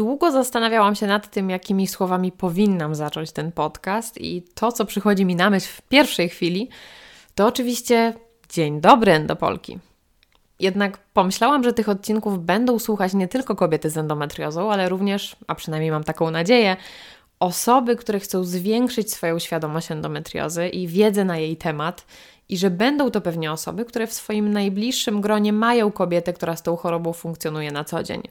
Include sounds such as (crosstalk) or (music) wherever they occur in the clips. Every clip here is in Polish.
Długo zastanawiałam się nad tym, jakimi słowami powinnam zacząć ten podcast, i to, co przychodzi mi na myśl w pierwszej chwili, to oczywiście Dzień dobry, Endopolki. Jednak pomyślałam, że tych odcinków będą słuchać nie tylko kobiety z endometriozą, ale również, a przynajmniej mam taką nadzieję, osoby, które chcą zwiększyć swoją świadomość endometriozy i wiedzę na jej temat, i że będą to pewnie osoby, które w swoim najbliższym gronie mają kobietę, która z tą chorobą funkcjonuje na co dzień.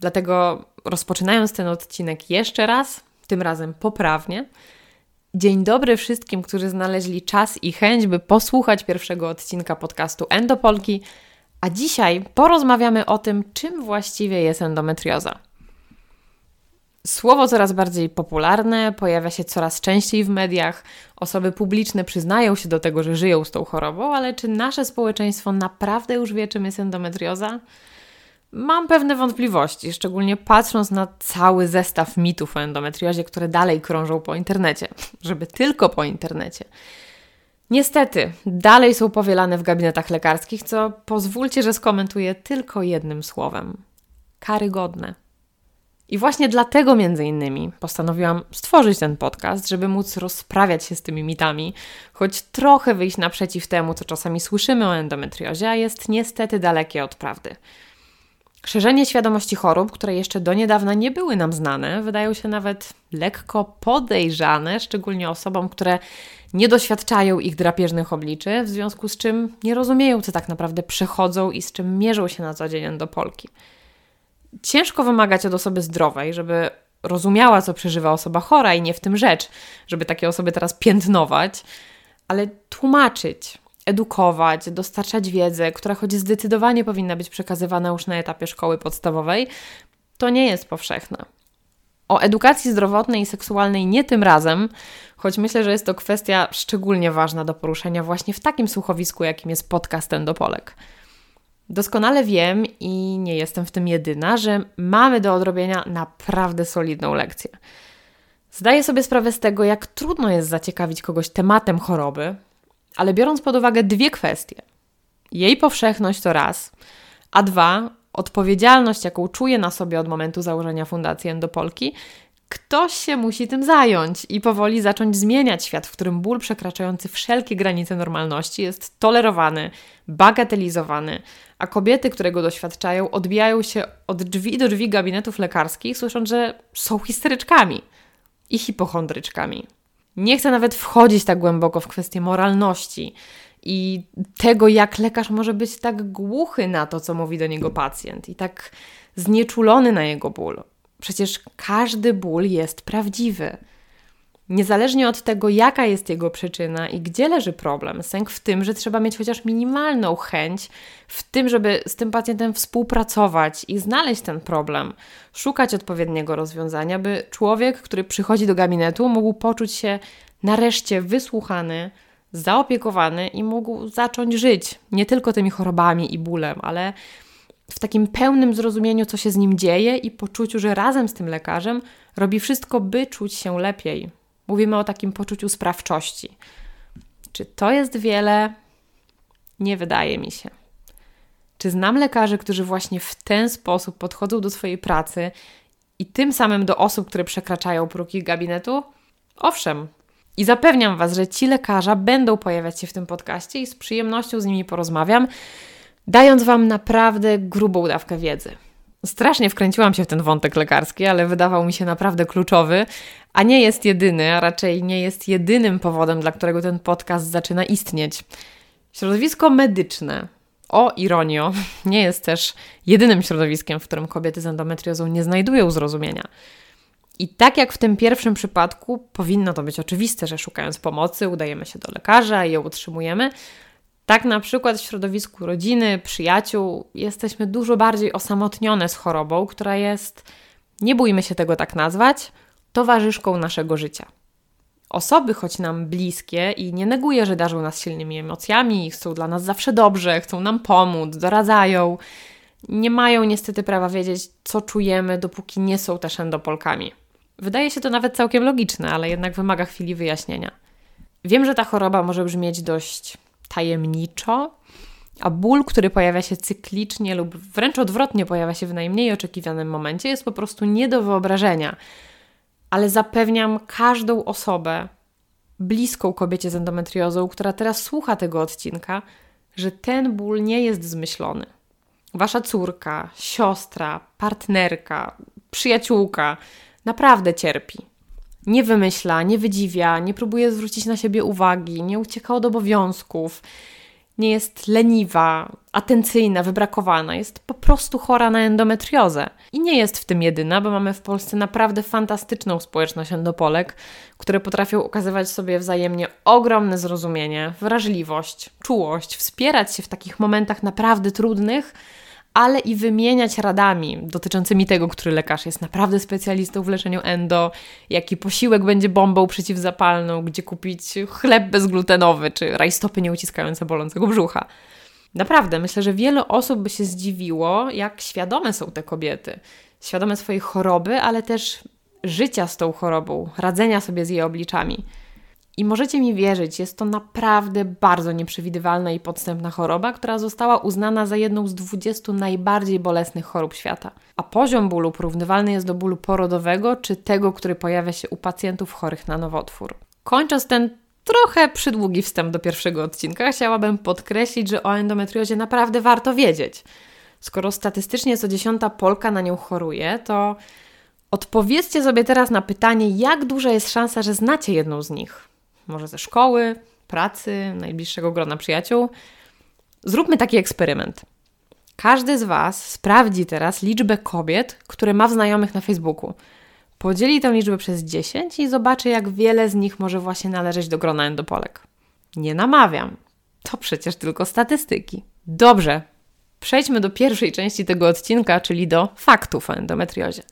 Dlatego rozpoczynając ten odcinek jeszcze raz, tym razem poprawnie, dzień dobry wszystkim, którzy znaleźli czas i chęć, by posłuchać pierwszego odcinka podcastu Endopolki, a dzisiaj porozmawiamy o tym, czym właściwie jest endometrioza. Słowo coraz bardziej popularne, pojawia się coraz częściej w mediach. Osoby publiczne przyznają się do tego, że żyją z tą chorobą, ale czy nasze społeczeństwo naprawdę już wie, czym jest endometrioza? Mam pewne wątpliwości, szczególnie patrząc na cały zestaw mitów o endometriozie, które dalej krążą po internecie, (laughs) żeby tylko po internecie. Niestety, dalej są powielane w gabinetach lekarskich, co pozwólcie, że skomentuję tylko jednym słowem: karygodne. I właśnie dlatego, między innymi, postanowiłam stworzyć ten podcast, żeby móc rozprawiać się z tymi mitami, choć trochę wyjść naprzeciw temu, co czasami słyszymy o endometriozie, a jest niestety dalekie od prawdy. Szerzenie świadomości chorób, które jeszcze do niedawna nie były nam znane, wydają się nawet lekko podejrzane, szczególnie osobom, które nie doświadczają ich drapieżnych obliczy, w związku z czym nie rozumieją, co tak naprawdę przechodzą i z czym mierzą się na co dzień do Polki. Ciężko wymagać od osoby zdrowej, żeby rozumiała, co przeżywa osoba chora i nie w tym rzecz, żeby takie osoby teraz piętnować, ale tłumaczyć, edukować, dostarczać wiedzę, która choć zdecydowanie powinna być przekazywana już na etapie szkoły podstawowej, to nie jest powszechna. O edukacji zdrowotnej i seksualnej nie tym razem, choć myślę, że jest to kwestia szczególnie ważna do poruszenia właśnie w takim słuchowisku, jakim jest podcast Endopolek. Doskonale wiem i nie jestem w tym jedyna, że mamy do odrobienia naprawdę solidną lekcję. Zdaję sobie sprawę z tego, jak trudno jest zaciekawić kogoś tematem choroby, ale biorąc pod uwagę dwie kwestie: jej powszechność to raz, a dwa, odpowiedzialność, jaką czuję na sobie od momentu założenia Fundacji Endopolki, ktoś się musi tym zająć i powoli zacząć zmieniać świat, w którym ból przekraczający wszelkie granice normalności jest tolerowany, bagatelizowany, a kobiety, które go doświadczają, odbijają się od drzwi do drzwi gabinetów lekarskich, słysząc, że są histeryczkami i hipochondryczkami. Nie chcę nawet wchodzić tak głęboko w kwestię moralności i tego, jak lekarz może być tak głuchy na to, co mówi do niego pacjent i tak znieczulony na jego ból. Przecież każdy ból jest prawdziwy. Niezależnie od tego, jaka jest jego przyczyna i gdzie leży problem, sęk w tym, że trzeba mieć chociaż minimalną chęć w tym, żeby z tym pacjentem współpracować i znaleźć ten problem, szukać odpowiedniego rozwiązania, by człowiek, który przychodzi do gabinetu, mógł poczuć się nareszcie wysłuchany, zaopiekowany i mógł zacząć żyć nie tylko tymi chorobami i bólem, ale w takim pełnym zrozumieniu, co się z nim dzieje i poczuciu, że razem z tym lekarzem robi wszystko, by czuć się lepiej, Mówimy o takim poczuciu sprawczości. Czy to jest wiele? Nie wydaje mi się. Czy znam lekarzy, którzy właśnie w ten sposób podchodzą do swojej pracy i tym samym do osób, które przekraczają próg ich gabinetu? Owszem. I zapewniam Was, że ci lekarze będą pojawiać się w tym podcaście i z przyjemnością z nimi porozmawiam, dając Wam naprawdę grubą dawkę wiedzy. Strasznie wkręciłam się w ten wątek lekarski, ale wydawał mi się naprawdę kluczowy, a nie jest jedyny, a raczej nie jest jedynym powodem, dla którego ten podcast zaczyna istnieć. Środowisko medyczne, o ironio, (laughs) nie jest też jedynym środowiskiem, w którym kobiety z endometriozą nie znajdują zrozumienia. I tak jak w tym pierwszym przypadku, powinno to być oczywiste, że szukając pomocy udajemy się do lekarza i ją utrzymujemy. Tak na przykład w środowisku rodziny, przyjaciół jesteśmy dużo bardziej osamotnione z chorobą, która jest, nie bójmy się tego tak nazwać, towarzyszką naszego życia. Osoby, choć nam bliskie i nie neguję, że darzą nas silnymi emocjami, chcą dla nas zawsze dobrze, chcą nam pomóc, doradzają, nie mają niestety prawa wiedzieć, co czujemy, dopóki nie są też endopolkami. Wydaje się to nawet całkiem logiczne, ale jednak wymaga chwili wyjaśnienia. Wiem, że ta choroba może brzmieć dość tajemniczo, a ból, który pojawia się cyklicznie lub wręcz odwrotnie pojawia się w najmniej oczekiwanym momencie, jest po prostu nie do wyobrażenia. Ale zapewniam każdą osobę bliską kobiecie z endometriozą, która teraz słucha tego odcinka, że ten ból nie jest zmyślony. Wasza córka, siostra, partnerka, przyjaciółka naprawdę cierpi. Nie wymyśla, nie wydziwia, nie próbuje zwrócić na siebie uwagi, nie ucieka od obowiązków, nie jest leniwa, atencyjna, wybrakowana, jest po prostu chora na endometriozę. I nie jest w tym jedyna, bo mamy w Polsce naprawdę fantastyczną społeczność endopolek, które potrafią okazywać sobie wzajemnie ogromne zrozumienie, wrażliwość, czułość, wspierać się w takich momentach naprawdę trudnych ale i wymieniać radami dotyczącymi tego, który lekarz jest naprawdę specjalistą w leczeniu endo, jaki posiłek będzie bombą przeciwzapalną, gdzie kupić chleb bezglutenowy czy rajstopy nieuciskające bolącego brzucha. Naprawdę, myślę, że wiele osób by się zdziwiło, jak świadome są te kobiety. Świadome swojej choroby, ale też życia z tą chorobą, radzenia sobie z jej obliczami. I możecie mi wierzyć, jest to naprawdę bardzo nieprzewidywalna i podstępna choroba, która została uznana za jedną z 20 najbardziej bolesnych chorób świata. A poziom bólu porównywalny jest do bólu porodowego czy tego, który pojawia się u pacjentów chorych na nowotwór. Kończąc ten trochę przydługi wstęp do pierwszego odcinka, chciałabym podkreślić, że o endometriozie naprawdę warto wiedzieć. Skoro statystycznie co dziesiąta Polka na nią choruje, to odpowiedzcie sobie teraz na pytanie, jak duża jest szansa, że znacie jedną z nich może ze szkoły, pracy, najbliższego grona przyjaciół. Zróbmy taki eksperyment. Każdy z Was sprawdzi teraz liczbę kobiet, które ma w znajomych na Facebooku. Podzieli tę liczbę przez 10 i zobaczy, jak wiele z nich może właśnie należeć do grona endopolek. Nie namawiam. To przecież tylko statystyki. Dobrze, przejdźmy do pierwszej części tego odcinka, czyli do faktów o endometriozie.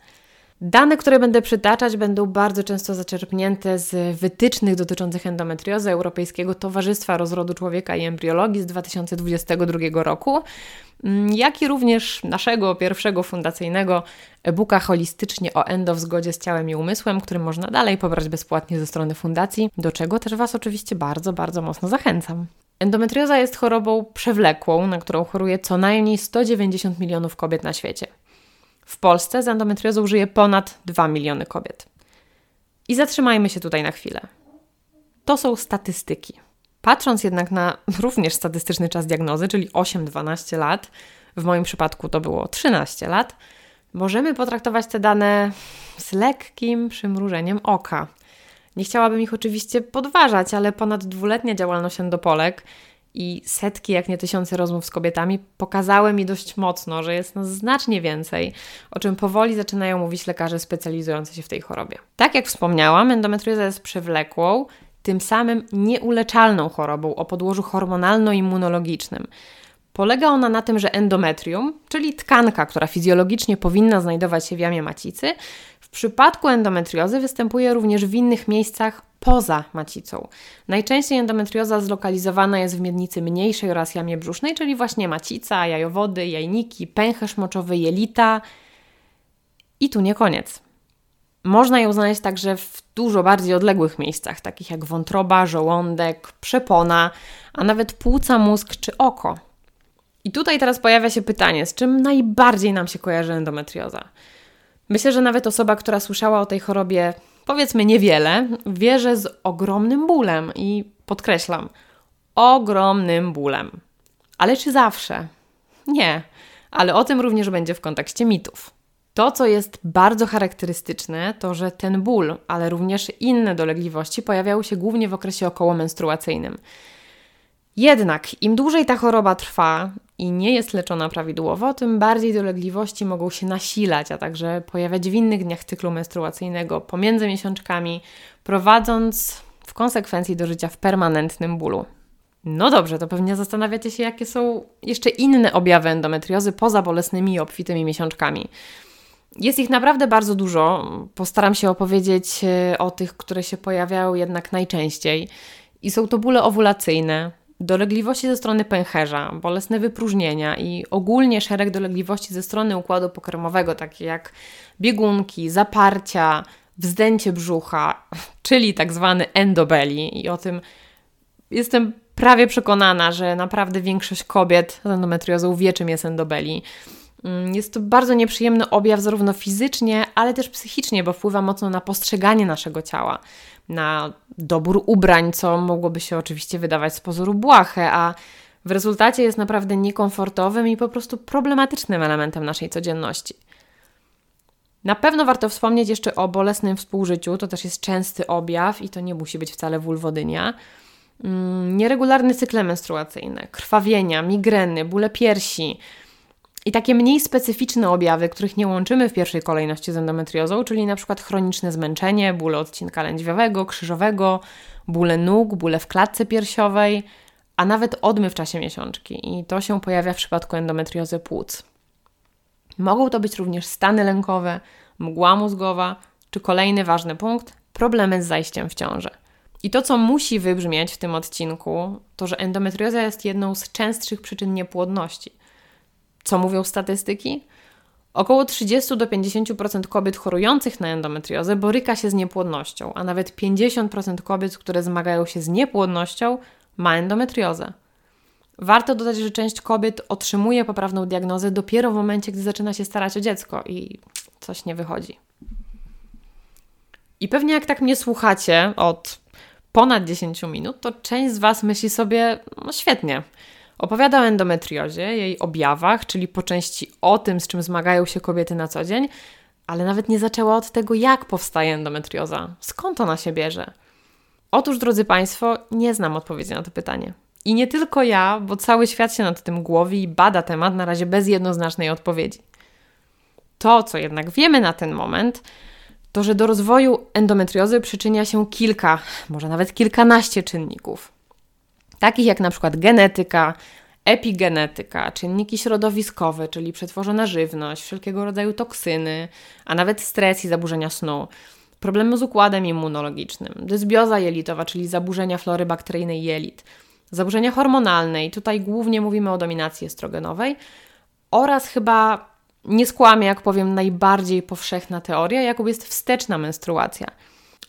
Dane, które będę przytaczać, będą bardzo często zaczerpnięte z wytycznych dotyczących endometriozy Europejskiego Towarzystwa Rozrodu Człowieka i Embriologii z 2022 roku, mm, jak i również naszego pierwszego fundacyjnego e-booka holistycznie o endo w zgodzie z ciałem i umysłem, który można dalej pobrać bezpłatnie ze strony fundacji, do czego też Was oczywiście bardzo, bardzo mocno zachęcam. Endometrioza jest chorobą przewlekłą, na którą choruje co najmniej 190 milionów kobiet na świecie. W Polsce z endometriozą żyje ponad 2 miliony kobiet. I zatrzymajmy się tutaj na chwilę. To są statystyki. Patrząc jednak na (laughs) również statystyczny czas diagnozy, czyli 8-12 lat, w moim przypadku to było 13 lat, możemy potraktować te dane z lekkim przymrużeniem oka. Nie chciałabym ich oczywiście podważać, ale ponad dwuletnia działalność endopolek i setki, jak nie tysiące rozmów z kobietami pokazały mi dość mocno, że jest nas znacznie więcej, o czym powoli zaczynają mówić lekarze specjalizujący się w tej chorobie. Tak jak wspomniałam, endometrioza jest przewlekłą, tym samym nieuleczalną chorobą o podłożu hormonalno-immunologicznym. Polega ona na tym, że endometrium, czyli tkanka, która fizjologicznie powinna znajdować się w jamie macicy, przypadku endometriozy występuje również w innych miejscach poza macicą. Najczęściej endometrioza zlokalizowana jest w miednicy mniejszej oraz jamie brzusznej, czyli właśnie macica, jajowody, jajniki, pęcherz moczowy, jelita. I tu nie koniec. Można ją znaleźć także w dużo bardziej odległych miejscach, takich jak wątroba, żołądek, przepona, a nawet płuca, mózg czy oko. I tutaj teraz pojawia się pytanie, z czym najbardziej nam się kojarzy endometrioza? Myślę, że nawet osoba, która słyszała o tej chorobie powiedzmy niewiele, wie, że z ogromnym bólem i podkreślam, ogromnym bólem. Ale czy zawsze? Nie, ale o tym również będzie w kontekście mitów. To, co jest bardzo charakterystyczne, to że ten ból, ale również inne dolegliwości pojawiały się głównie w okresie okołomenstruacyjnym. Jednak im dłużej ta choroba trwa, i nie jest leczona prawidłowo, tym bardziej dolegliwości mogą się nasilać, a także pojawiać w innych dniach cyklu menstruacyjnego pomiędzy miesiączkami, prowadząc w konsekwencji do życia w permanentnym bólu. No dobrze, to pewnie zastanawiacie się, jakie są jeszcze inne objawy endometriozy poza bolesnymi i obfitymi miesiączkami. Jest ich naprawdę bardzo dużo. Postaram się opowiedzieć e, o tych, które się pojawiają jednak najczęściej. I są to bóle owulacyjne, dolegliwości ze strony pęcherza, bolesne wypróżnienia i ogólnie szereg dolegliwości ze strony układu pokarmowego, takie jak biegunki, zaparcia, wzdęcie brzucha, (laughs) czyli tak zwany endobeli. I o tym jestem prawie przekonana, że naprawdę większość kobiet z endometriozą wie, czym jest endobeli. Mm, jest to bardzo nieprzyjemny objaw, zarówno fizycznie, ale też psychicznie, bo wpływa mocno na postrzeganie naszego ciała, na dobór ubrań, co mogłoby się oczywiście wydawać z pozoru błahe, a w rezultacie jest naprawdę niekomfortowym i po prostu problematycznym elementem naszej codzienności. Na pewno warto wspomnieć jeszcze o bolesnym współżyciu, to też jest częsty objaw i to nie musi być wcale wulwodynia. Mm, nieregularne cykle menstruacyjne, krwawienia, migreny, bóle piersi i takie mniej specyficzne objawy, których nie łączymy w pierwszej kolejności z endometriozą, czyli na przykład chroniczne zmęczenie, bóle odcinka lędźwiowego, krzyżowego, bóle nóg, bóle w klatce piersiowej, a nawet odmy w czasie miesiączki i to się pojawia w przypadku endometriozy płuc. Mogą to być również stany lękowe, mgła mózgowa, czy kolejny ważny punkt problemy z zajściem w ciążę. I to, co musi wybrzmieć w tym odcinku, to że endometrioza jest jedną z częstszych przyczyn niepłodności. Co mówią statystyki? Około 30 do 50% kobiet chorujących na endometriozę boryka się z niepłodnością, a nawet 50% kobiet, które zmagają się z niepłodnością, ma endometriozę. Warto dodać, że część kobiet otrzymuje poprawną diagnozę dopiero w momencie, gdy zaczyna się starać o dziecko i coś nie wychodzi. I pewnie jak tak mnie słuchacie od ponad 10 minut, to część z Was myśli sobie, no świetnie. Opowiada o endometriozie, jej objawach, czyli po części o tym, z czym zmagają się kobiety na co dzień, ale nawet nie zaczęła od tego, jak powstaje endometrioza, skąd ona się bierze. Otóż, drodzy Państwo, nie znam odpowiedzi na to pytanie. I nie tylko ja, bo cały świat się nad tym głowi i bada temat na razie bez jednoznacznej odpowiedzi. To, co jednak wiemy na ten moment, to że do rozwoju endometriozy przyczynia się kilka, może nawet kilkanaście czynników. Takich jak na przykład genetyka, epigenetyka, czynniki środowiskowe, czyli przetworzona żywność, wszelkiego rodzaju toksyny, a nawet stres i zaburzenia snu, problemy z układem immunologicznym, dysbioza jelitowa, czyli zaburzenia flory bakteryjnej jelit, zaburzenia hormonalne, i tutaj głównie mówimy o dominacji estrogenowej, oraz chyba nie skłamię, jak powiem, najbardziej powszechna teoria, jaką jest wsteczna menstruacja.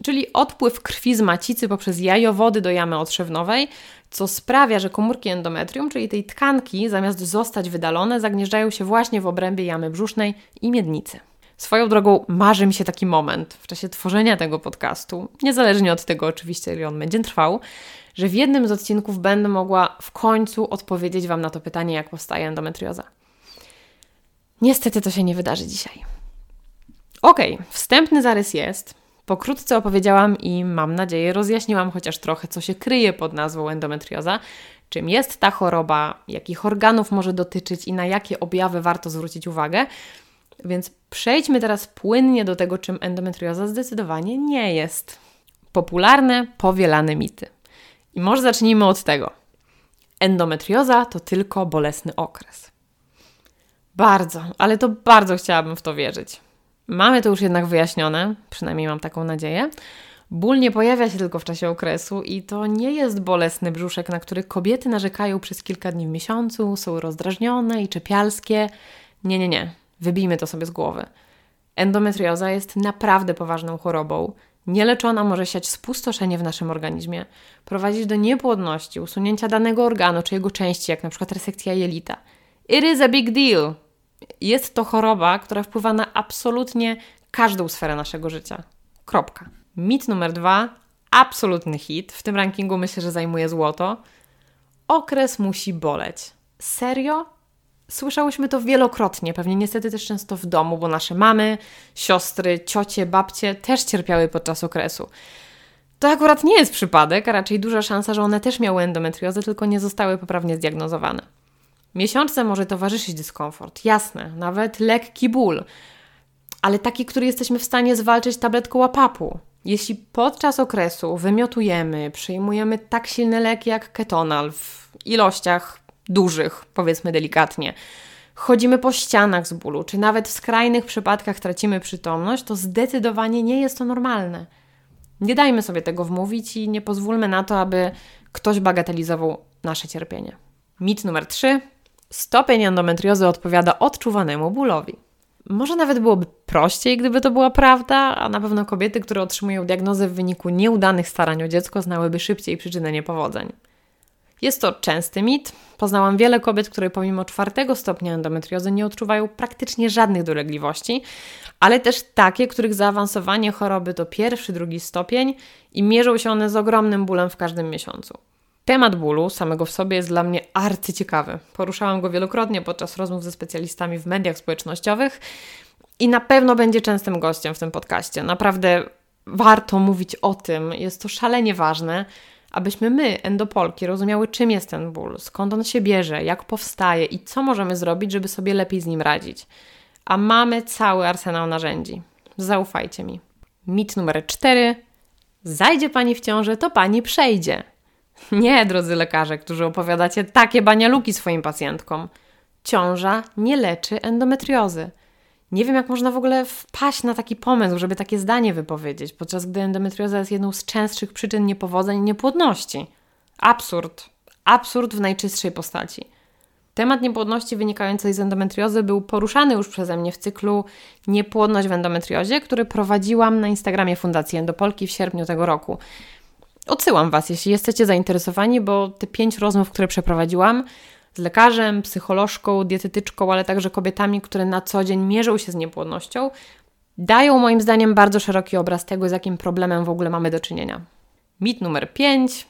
Czyli odpływ krwi z macicy poprzez jajowody do jamy otrzewnowej, co sprawia, że komórki endometrium, czyli tej tkanki, zamiast zostać wydalone, zagnieżdżają się właśnie w obrębie jamy brzusznej i miednicy. Swoją drogą marzy mi się taki moment w czasie tworzenia tego podcastu, niezależnie od tego oczywiście, ile on będzie trwał, że w jednym z odcinków będę mogła w końcu odpowiedzieć Wam na to pytanie, jak powstaje endometrioza. Niestety to się nie wydarzy dzisiaj. Ok, wstępny zarys jest. Pokrótce opowiedziałam i mam nadzieję rozjaśniłam chociaż trochę, co się kryje pod nazwą endometrioza, czym jest ta choroba, jakich organów może dotyczyć i na jakie objawy warto zwrócić uwagę. Więc przejdźmy teraz płynnie do tego, czym endometrioza zdecydowanie nie jest. Popularne, powielane mity. I może zacznijmy od tego. Endometrioza to tylko bolesny okres. Bardzo, ale to bardzo chciałabym w to wierzyć. Mamy to już jednak wyjaśnione, przynajmniej mam taką nadzieję. Ból nie pojawia się tylko w czasie okresu i to nie jest bolesny brzuszek, na który kobiety narzekają przez kilka dni w miesiącu, są rozdrażnione i czepialskie. Nie, nie, nie. Wybijmy to sobie z głowy. Endometrioza jest naprawdę poważną chorobą. Nieleczona może siać spustoszenie w naszym organizmie, prowadzić do niepłodności, usunięcia danego organu czy jego części, jak na przykład resekcja jelita. It is a big deal. Jest to choroba, która wpływa na absolutnie każdą sferę naszego życia. Kropka. Mit numer dwa, absolutny hit. W tym rankingu myślę, że zajmuje złoto. Okres musi boleć. Serio? Słyszałyśmy to wielokrotnie, pewnie niestety też często w domu, bo nasze mamy, siostry, ciocie, babcie też cierpiały podczas okresu. To akurat nie jest przypadek, a raczej duża szansa, że one też miały endometriozę, tylko nie zostały poprawnie zdiagnozowane. Miesiączce może towarzyszyć dyskomfort, jasne, nawet lekki ból, ale taki, który jesteśmy w stanie zwalczyć tabletką łapapu. Jeśli podczas okresu wymiotujemy, przyjmujemy tak silny lek jak ketonal w ilościach dużych, powiedzmy delikatnie, chodzimy po ścianach z bólu, czy nawet w skrajnych przypadkach tracimy przytomność, to zdecydowanie nie jest to normalne. Nie dajmy sobie tego wmówić i nie pozwólmy na to, aby ktoś bagatelizował nasze cierpienie. Mit numer 3. Stopień endometriozy odpowiada odczuwanemu bólowi. Może nawet byłoby prościej, gdyby to była prawda, a na pewno kobiety, które otrzymują diagnozę w wyniku nieudanych starań o dziecko, znałyby szybciej przyczynę niepowodzeń. Jest to częsty mit. Poznałam wiele kobiet, które pomimo czwartego stopnia endometriozy nie odczuwają praktycznie żadnych dolegliwości, ale też takie, których zaawansowanie choroby to pierwszy, drugi stopień i mierzą się one z ogromnym bólem w każdym miesiącu. Temat bólu samego w sobie jest dla mnie arcyciekawy. Poruszałam go wielokrotnie podczas rozmów ze specjalistami w mediach społecznościowych i na pewno będzie częstym gościem w tym podcaście. Naprawdę warto mówić o tym, jest to szalenie ważne, abyśmy my, endopolki, rozumiały, czym jest ten ból, skąd on się bierze, jak powstaje i co możemy zrobić, żeby sobie lepiej z nim radzić. A mamy cały arsenał narzędzi. Zaufajcie mi. Mit numer cztery. Zajdzie pani w ciążę, to pani przejdzie. (laughs) Nie, drodzy lekarze, którzy opowiadacie takie banialuki swoim pacjentkom. Ciąża nie leczy endometriozy. Nie wiem, jak można w ogóle wpaść na taki pomysł, żeby takie zdanie wypowiedzieć, podczas gdy endometrioza jest jedną z częstszych przyczyn niepowodzeń i niepłodności. Absurd. Absurd w najczystszej postaci. Temat niepłodności wynikającej z endometriozy był poruszany już przeze mnie w cyklu Niepłodność w endometriozie, który prowadziłam na Instagramie Fundacji Endopolki w sierpniu tego roku. Odsyłam Was, jeśli jesteście zainteresowani, bo te pięć rozmów, które przeprowadziłam z lekarzem, psycholożką, dietetyczką, ale także kobietami, które na co dzień mierzą się z niepłodnością, dają moim zdaniem bardzo szeroki obraz tego, z jakim problemem w ogóle mamy do czynienia. Mit numer 5.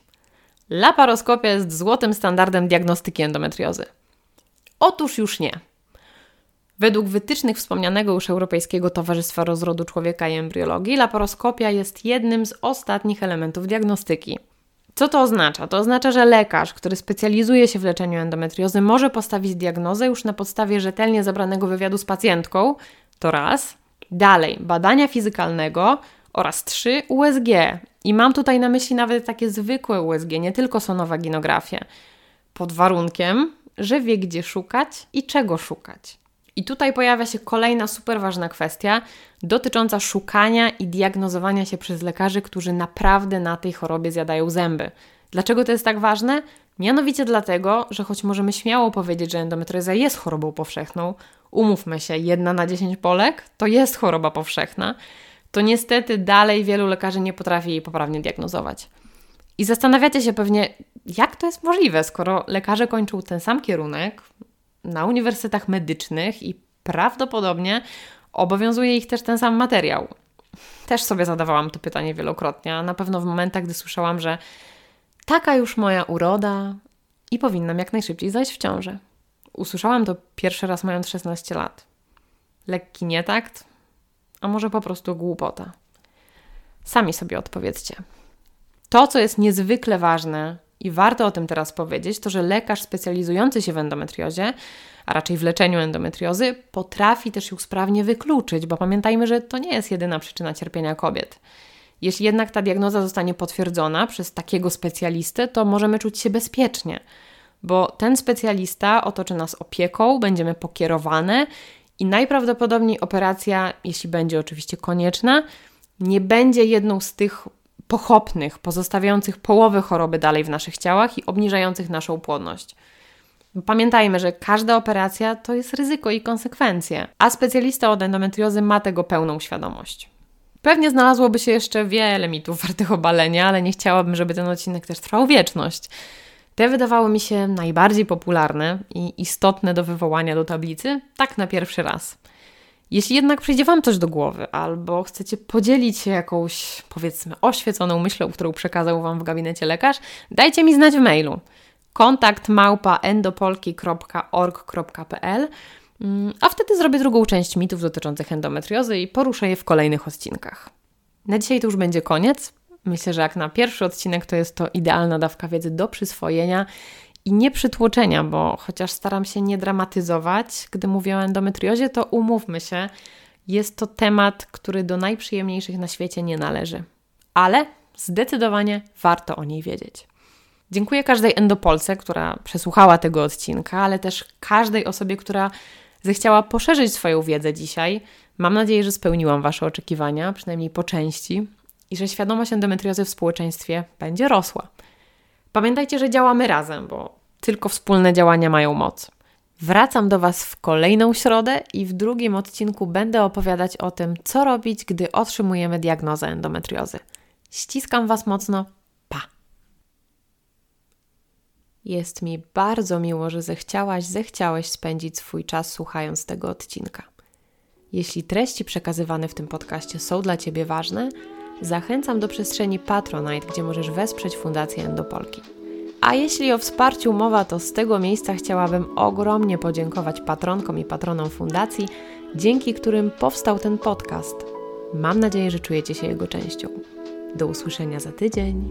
Laparoskopia jest złotym standardem diagnostyki endometriozy. Otóż już nie. Według wytycznych wspomnianego już Europejskiego Towarzystwa Rozrodu Człowieka i Embriologii, laparoskopia jest jednym z ostatnich elementów diagnostyki. Co to oznacza? To oznacza, że lekarz, który specjalizuje się w leczeniu endometriozy, może postawić diagnozę już na podstawie rzetelnie zebranego wywiadu z pacjentką. To raz. Dalej, badania fizykalnego oraz trzy, USG. I mam tutaj na myśli nawet takie zwykłe USG, nie tylko sonowaginografię. Pod warunkiem, że wie gdzie szukać i czego szukać. I tutaj pojawia się kolejna super ważna kwestia dotycząca szukania i diagnozowania się przez lekarzy, którzy naprawdę na tej chorobie zjadają zęby. Dlaczego to jest tak ważne? Mianowicie dlatego, że choć możemy śmiało powiedzieć, że endometrioza jest chorobą powszechną, umówmy się, jedna na dziesięć Polek to jest choroba powszechna, to niestety dalej wielu lekarzy nie potrafi jej poprawnie diagnozować. I zastanawiacie się pewnie, jak to jest możliwe, skoro lekarze kończą ten sam kierunek, na uniwersytetach medycznych i prawdopodobnie obowiązuje ich też ten sam materiał. Też sobie zadawałam to pytanie wielokrotnie, a na pewno w momentach, gdy słyszałam, że taka już moja uroda i powinnam jak najszybciej zajść w ciążę. Usłyszałam to pierwszy raz mając 16 lat. Lekki nietakt, a może po prostu głupota. Sami sobie odpowiedzcie. To, co jest niezwykle ważne i warto o tym teraz powiedzieć, to że lekarz specjalizujący się w endometriozie, a raczej w leczeniu endometriozy, potrafi też ją sprawnie wykluczyć, bo pamiętajmy, że to nie jest jedyna przyczyna cierpienia kobiet. Jeśli jednak ta diagnoza zostanie potwierdzona przez takiego specjalistę, to możemy czuć się bezpiecznie, bo ten specjalista otoczy nas opieką, będziemy pokierowane i najprawdopodobniej operacja, jeśli będzie oczywiście konieczna, nie będzie jedną z tych pochopnych, pozostawiających połowę choroby dalej w naszych ciałach i obniżających naszą płodność. Pamiętajmy, że każda operacja to jest ryzyko i konsekwencje, a specjalista od endometriozy ma tego pełną świadomość. Pewnie znalazłoby się jeszcze wiele mitów wartych obalenia, ale nie chciałabym, żeby ten odcinek też trwał wieczność. Te wydawały mi się najbardziej popularne i istotne do wywołania do tablicy, tak na pierwszy raz. Jeśli jednak przyjdzie Wam coś do głowy, albo chcecie podzielić się jakąś, powiedzmy, oświeconą myślą, którą przekazał Wam w gabinecie lekarz, dajcie mi znać w mailu. Kontakt małpa endopolki.org.pl mm, a wtedy zrobię drugą część mitów dotyczących endometriozy i poruszę je w kolejnych odcinkach. Na dzisiaj to już będzie koniec. Myślę, że jak na pierwszy odcinek to jest to idealna dawka wiedzy do przyswojenia i nie przytłoczenia, bo chociaż staram się nie dramatyzować, gdy mówię o endometriozie, to umówmy się, jest to temat, który do najprzyjemniejszych na świecie nie należy. Ale zdecydowanie warto o niej wiedzieć. Dziękuję każdej endopolce, która przesłuchała tego odcinka, ale też każdej osobie, która zechciała poszerzyć swoją wiedzę dzisiaj. Mam nadzieję, że spełniłam Wasze oczekiwania, przynajmniej po części, i że świadomość endometriozy w społeczeństwie będzie rosła. Pamiętajcie, że działamy razem, bo tylko wspólne działania mają moc. Wracam do Was w kolejną środę i w drugim odcinku będę opowiadać o tym, co robić, gdy otrzymujemy diagnozę endometriozy. Ściskam Was mocno. Pa! Jest mi bardzo miło, że zechciałaś, zechciałeś spędzić swój czas słuchając tego odcinka. Jeśli treści przekazywane w tym podcaście są dla Ciebie ważne, zachęcam do przestrzeni Patronite, gdzie możesz wesprzeć Fundację Endopolki. A jeśli o wsparciu mowa, to z tego miejsca chciałabym ogromnie podziękować patronkom i patronom fundacji, dzięki którym powstał ten podcast. Mam nadzieję, że czujecie się jego częścią. Do usłyszenia za tydzień.